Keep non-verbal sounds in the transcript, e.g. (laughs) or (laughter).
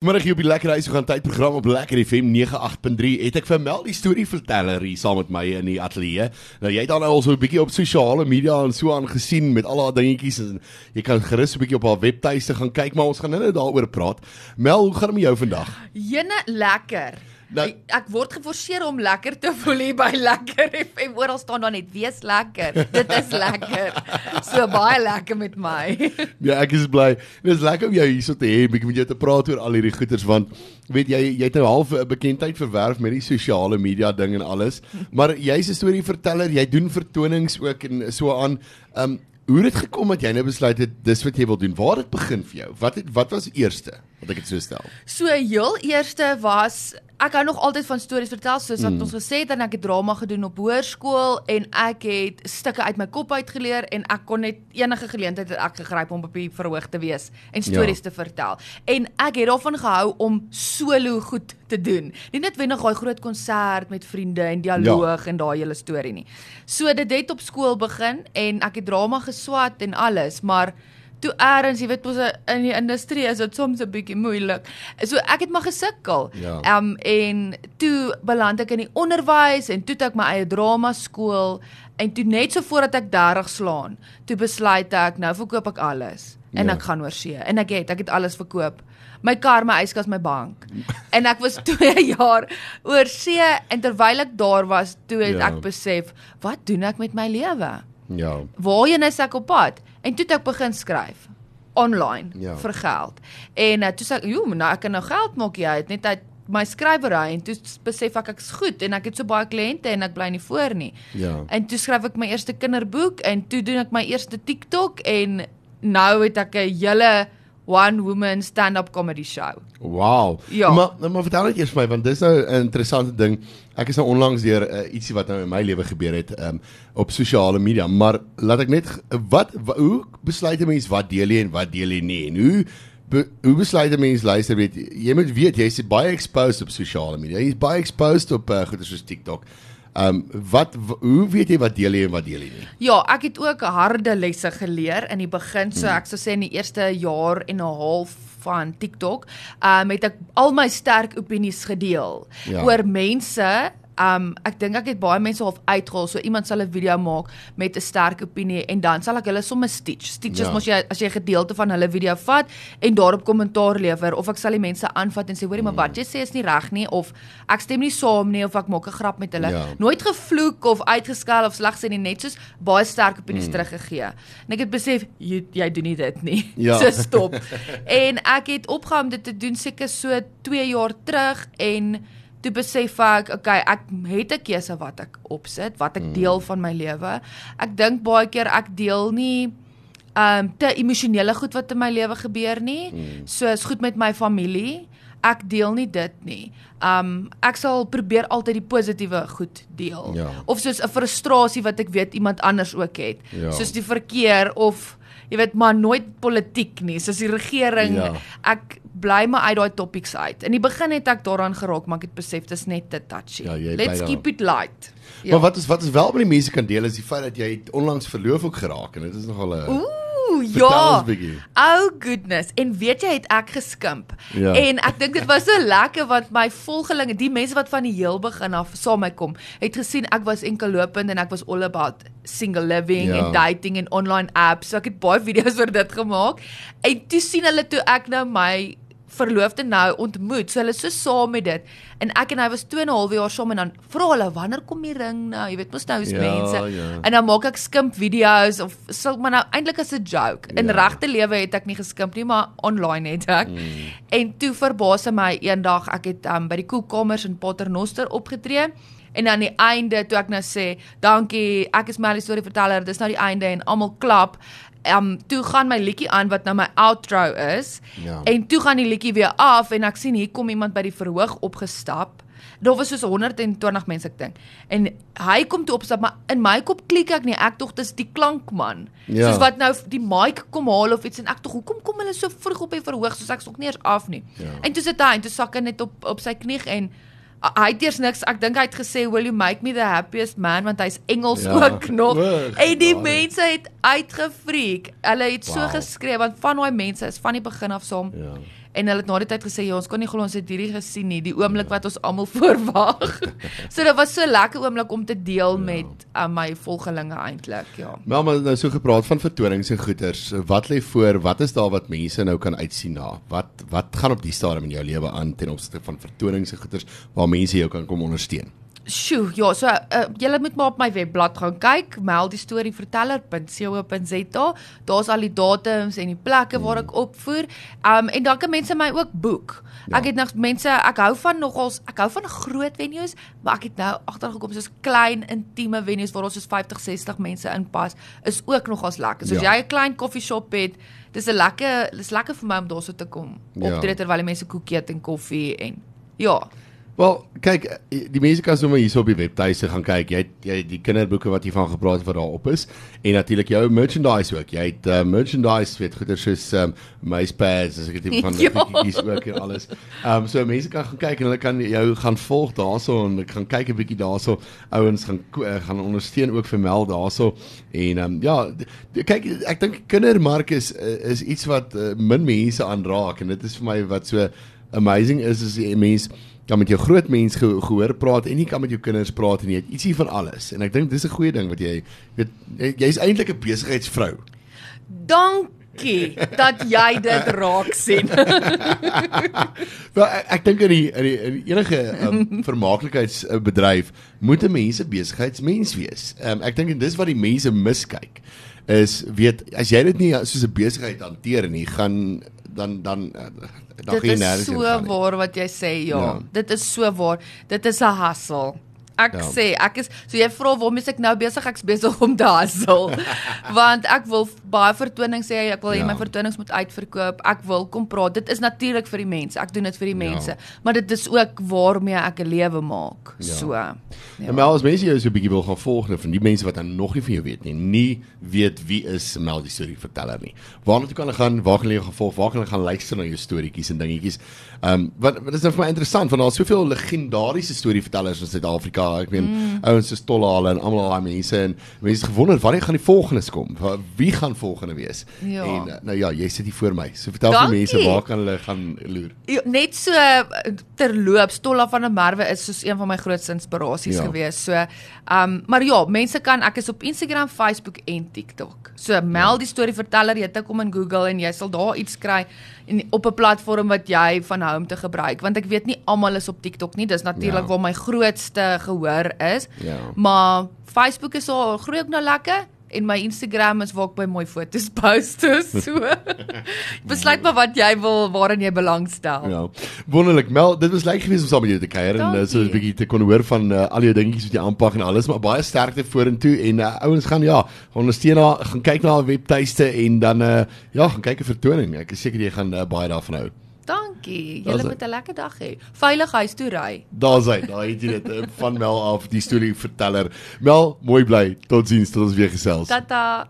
Môre hier op die Lekker Huis gaan tyd program op Lekker FM 98.3 het ek vir Mel die storie verteller hier saam met my in die ateljee. Nou jy het dan al so 'n bietjie op sosiale media en so aangesien met al haar dingetjies en jy kan gerus 'n bietjie op haar webtuiste gaan kyk maar ons gaan nou net daaroor praat. Mel, hoe gaan dit met jou vandag? Jene lekker. Nou- Nou, ek word geforseer om lekker te voel hier by Lekker FM. Oral staan daar net wees lekker. Dit is lekker. (laughs) So baie lekker met my. (laughs) Ja, ek is bly. Dit is lekker om jou hierso te hê, bietjie met jou te praat oor al hierdie goeters want weet jy jy het nou half 'n bekendheid verwerf met die sosiale media ding en alles. (laughs) Maar jy's 'n storieverteller, jy doen vertonings ook en so aan. Um hoe het dit gekom dat jy nou besluit het dis wat jy wil doen? Waar het dit begin vir jou? Wat het wat was eerste? Wat ek dit so stel. So heel eerste was ek hou nog altyd van stories vertel soos wat mm. ons gesê het en ek het drama gedoen op hoërskool en ek het stukke uit my kop uit geleer en ek kon net enige geleentheid het ek gegryp om op die verhoog te wees en stories ja. te vertel. En ek het daarvan gehou om solo goed te doen. Nie net wendig daai groot konsert met vriende en dialoog ja. en daai hele storie nie. So dit het op skool begin en ek het drama geswat en alles, maar toe eers, jy weet mos in die industrie is dit soms 'n bietjie moeilik. So ek het maar gesukkel. Ja. Ehm um, en toe beland ek in die onderwys en toe het ek my eie drama skool en toe net so voordat ek 30 slaan, toe besluit ek nou verkoop ek alles en Ja. ek gaan oor see. En ek het ek het alles verkoop. My kar, my yskas, my bank. (laughs) En ek was 2 (laughs) jaar oor see en terwyl ek daar was, toe het Ja. ek besef, wat doen ek met my lewe? Ja. waarheen is ek op pad? En toe het ek begin skryf online Ja. vir geld. En uh, toe sê ek, "Jo, maar nou ek kan nou geld maak jy uit net uit my skrywery." En toe besef ek ek's goed en ek het so baie kliënte en ek bly nie voor nie. Ja. En toe skryf ek my eerste kinderboek en toe doen ek my eerste TikTok en nou het ek 'n hele one woman stand-up comedy show. Wow. Ja. Maar maar vertel net eers vir my want dis nou 'n interessante ding. Ek is nou onlangs deur uh, ietsie wat nou in my lewe gebeur het um, op sosiale media, maar laat ek net wat, wat hoe besluit 'n mens wat deel jy en wat deel jy nie en hoe be, hoe besluit 'n mens luister weet jy moet weet jy's baie exposed op sosiale media. Jy's baie exposed op uh, goeie soos TikTok. Ehm um, wat hoe weet jy wat deel jy en wat deel jy nie? Ja, ek het ook harde lesse geleer in die begin, so ek sou sê in die eerste jaar en 'n half van TikTok, um het ek al my sterk opinies gedeel Ja. oor mense Um ek dink ek het baie mense half uitgehaal. So iemand sal 'n video maak met 'n sterk opinie en dan sal ek hulle sommer stitch. Stitch is Ja. mos jy as jy 'n gedeelte van hulle video vat en daarop kommentaar lewer of ek sal die mense aanvat en sê hoorie maar wat jy sê is nie reg nie of ek stem nie saam nie of ek maak 'n grap met hulle. Ja. Nooit gevloek of uitgeskel of sleg sê nie, net soos baie sterk opinies mm. teruggegee. En ek het besef jy, jy doen nie dit nie. (laughs) Ja. so stop. en ek het opgehou om dit te doen seker so 2 jaar terug en toe besef ek, okay, ek het 'n keuse wat ek opsit, wat ek deel van my lewe. Ek dink baie keer ek deel nie um te emosionele goed wat in my lewe gebeur nie. Mm. Soos goed met my familie. Ek deel nie dit nie. Um ek sal probeer altyd die positiewe goed deel. Ja. Of soos 'n frustrasie wat ek weet iemand anders ook het. Ja. Soos die verkeer of jy weet maar nooit politiek nie. Soos die regering. Ja. Ek bly maar uit daai topics uit. In die begin het ek daaraan geraak, maar ek het besef dis net te touchy. Ja, Let's keep it light. Ja. Maar wat is wat is wel met die mense kan deel is die feit dat jy onlangs verloof ook geraak en dit is nogal 'n Ooh, ja. Oh goodness. En weet jy het ek geskimp. Ja. En ek dink dit was so lekker want my volgelinge, die mense wat van die heel begin af saam met my kom, het gesien ek was enkel lopend en ek was all about single living Ja. en dating en online apps. So ek het baie (laughs) video's oor dit gemaak. En toe sien hulle toe ek nou my verloofde nou ontmoet. So hulle is so saam met dit. En ek en hy was 2 en 'n half jaar saam en dan vra hulle wanneer kom die ring nou? Jy weet mos nou is Ja, mense. ja. En dan maak ek skimp video's of sal maar nou eintlik as 'n joke. In Ja. regte lewe het ek nie geskimp nie, maar online het ek. Mm. En toe verbaas my eendag ek het um, by die koelkamers in Paternoster opgetree. En aan die einde toe ek nou sê, "Dankie, ek is Melly storie verteller. Dis nou die einde en almal klap." Um toe gaan my liedjie aan wat nou my outro is. Ja. En toe gaan die liedjie weer af en ek sien hier kom iemand by die verhoog opgestap. Daar was soos 120 mense ek dink. En hy kom toe opstap, maar in my kop klik ek nie. Ek tog dis die klankman. Ja. Soos wat nou die mic kom haal of iets en ek tog hoekom kom hulle so vroeg op die verhoog soos ek's nog nie eens af nie. Ja. En toe sit hy en toe sak hy net op op sy knie en hy het eers niks ek dink hy het gesê will you make me the happiest man want hy's Engels Ja. ook (laughs) nog Wag, en die waar. mense het uitgefreek hulle het so Wow. geskree want van daai mense is van die begin af saam Ja. En hulle het na die tyd gesê ja, ons kon nie glo ons het hierdie gesien nie, die oomblik wat ons almal (laughs) voorwag. (laughs) so dit was so lekker oomblik om te deel ja. met uh, my volgelinge eintlik, ja. Maar maar nou so gepraat van vertonings en goeters, wat lê voor? Wat is daar wat mense nou kan uitsien na? Wat wat gaan op die stadium in jou lewe aan ten opsigte van vertonings en goeters waar mense jou kan kom ondersteun? Sjoe, ja, so uh, julle moet maar op my webblad gaan kyk, melddiestorieverteller.co.za. Daar's al die datums en die plekke waar ek opvoer. Um en dan kan mense my ook boek. Ja. Ek het nog mense, ek hou van nogals, ek hou van groot venues, maar ek het nou agtergekom soos klein intieme venues waar ons soos 50, 60 mense inpas, is ook nogals lekker. So as ja. jy 'n klein koffieshop het, dis 'n lekker, dis lekker vir my om daarso te kom. Optree ja. terwyl die mense koekie eet en koffie en ja. Wel, kyk, die mense kan sommer hier op die webtuise gaan kyk. Jy het jy het die kinderboeke wat jy van gepraat het wat daar op is en natuurlik jou merchandise ook. Jy het uh, merchandise weet goeie soos um, mice pads, as ek dit (laughs) van die bietjies ook en alles. Ehm um, so mense kan gaan kyk en hulle kan jou gaan volg daarso en gaan kyk 'n bietjie daarso. Ouens gaan uh, gaan ondersteun ook vir Mel daarso en ehm um, ja, kyk ek dink kindermark is is iets wat uh, min mense aanraak en dit is vir my wat so amazing is is die mense kan met jou groot mens ge gehoor praat en jy kan met jou kinders praat en jy het ietsie van alles. En ek dink dis 'n goeie ding wat jy weet jy's eintlik 'n besigheidsvrou. Dankie dat jy dit raak sien. (laughs) Wel ek, ek dink in die in die in enige um, (laughs) vermaaklikheidsbedryf moet 'n mens 'n besigheidsmens wees. Um, ek dink en dis wat die mense miskyk is weet as jy dit nie soos 'n besigheid hanteer nie, gaan dan dan Dit is so waar wat jy sê, ja. ja. Dit is so waar. Dit is 'n hustle. Ek ja. sê, ek is so jy vra waarom is ek nou besig? Ek's besig om te hustle. (laughs) Want ek wil baie vertonings sê, ek wil hê ja. my vertonings moet uitverkoop. Ek wil kom praat. Dit is natuurlik vir die mense. Ek doen dit vir die ja. mense. Ja. Maar dit is ook waarmee ek 'n lewe maak. Ja. So. Ja. En maar as mense jou so 'n bietjie wil gaan volg, van die mense wat dan nog nie van jou weet nie, nie weet wie is Mel die storie verteller nie. Waar moet jy kan gaan? Waar gaan jy gaan volg? Waar kan jy gaan luister na jou storieetjies en dingetjies? Ehm um, wat wat is nou vir my interessant want daar's soveel legendariese storievertellers in Suid-Afrika. Ek meen mm. ouens soos Tollale en almal daai mense en mense gewonder wanneer gaan die volgendes kom? Wie gaan volgende wees? Ja. En nou ja, jy sit hier voor my. So vertel vir mense waar kan hulle gaan loer? Ja, net so terloops Tolla van der Merwe is soos een van my grootste inspirasies ja. gewees. So ehm um, maar ja, mense kan ek is op Instagram, Facebook en TikTok. So meld ja. die storieverteller, jy tik hom in Google en jy sal daar iets kry en op 'n platform wat jy van hou om te gebruik want ek weet nie almal is op TikTok nie dis natuurlik ja. waar my grootste gehoor is ja. maar Facebook is al groei ook nou lekker en my Instagram is waar ek by mooi foto's (laughs) post so. (laughs) Besluit maar wat jy wil waarin jy belangstel. Ja. Wonderlik. Mel, dit was lekker geweest om saam met jou te kuier en uh, so 'n bietjie te kon hoor van uh, al jou dingetjies wat jy aanpak en alles, maar baie sterkte vorentoe en uh, ouens gaan ja, ondersteun haar, gaan kyk na haar webtuiste en dan uh, ja, gaan kyk 'n vertoning. Ek is seker jy gaan uh, baie daarvan hou. Dankie. Julle moet 'n lekker dag hê. Veilig huis toe ry. Daar's hy. Daar het jy dit van Mel af, die storie verteller. Mel, mooi bly. Totsiens tot ons weer gesels. Tata.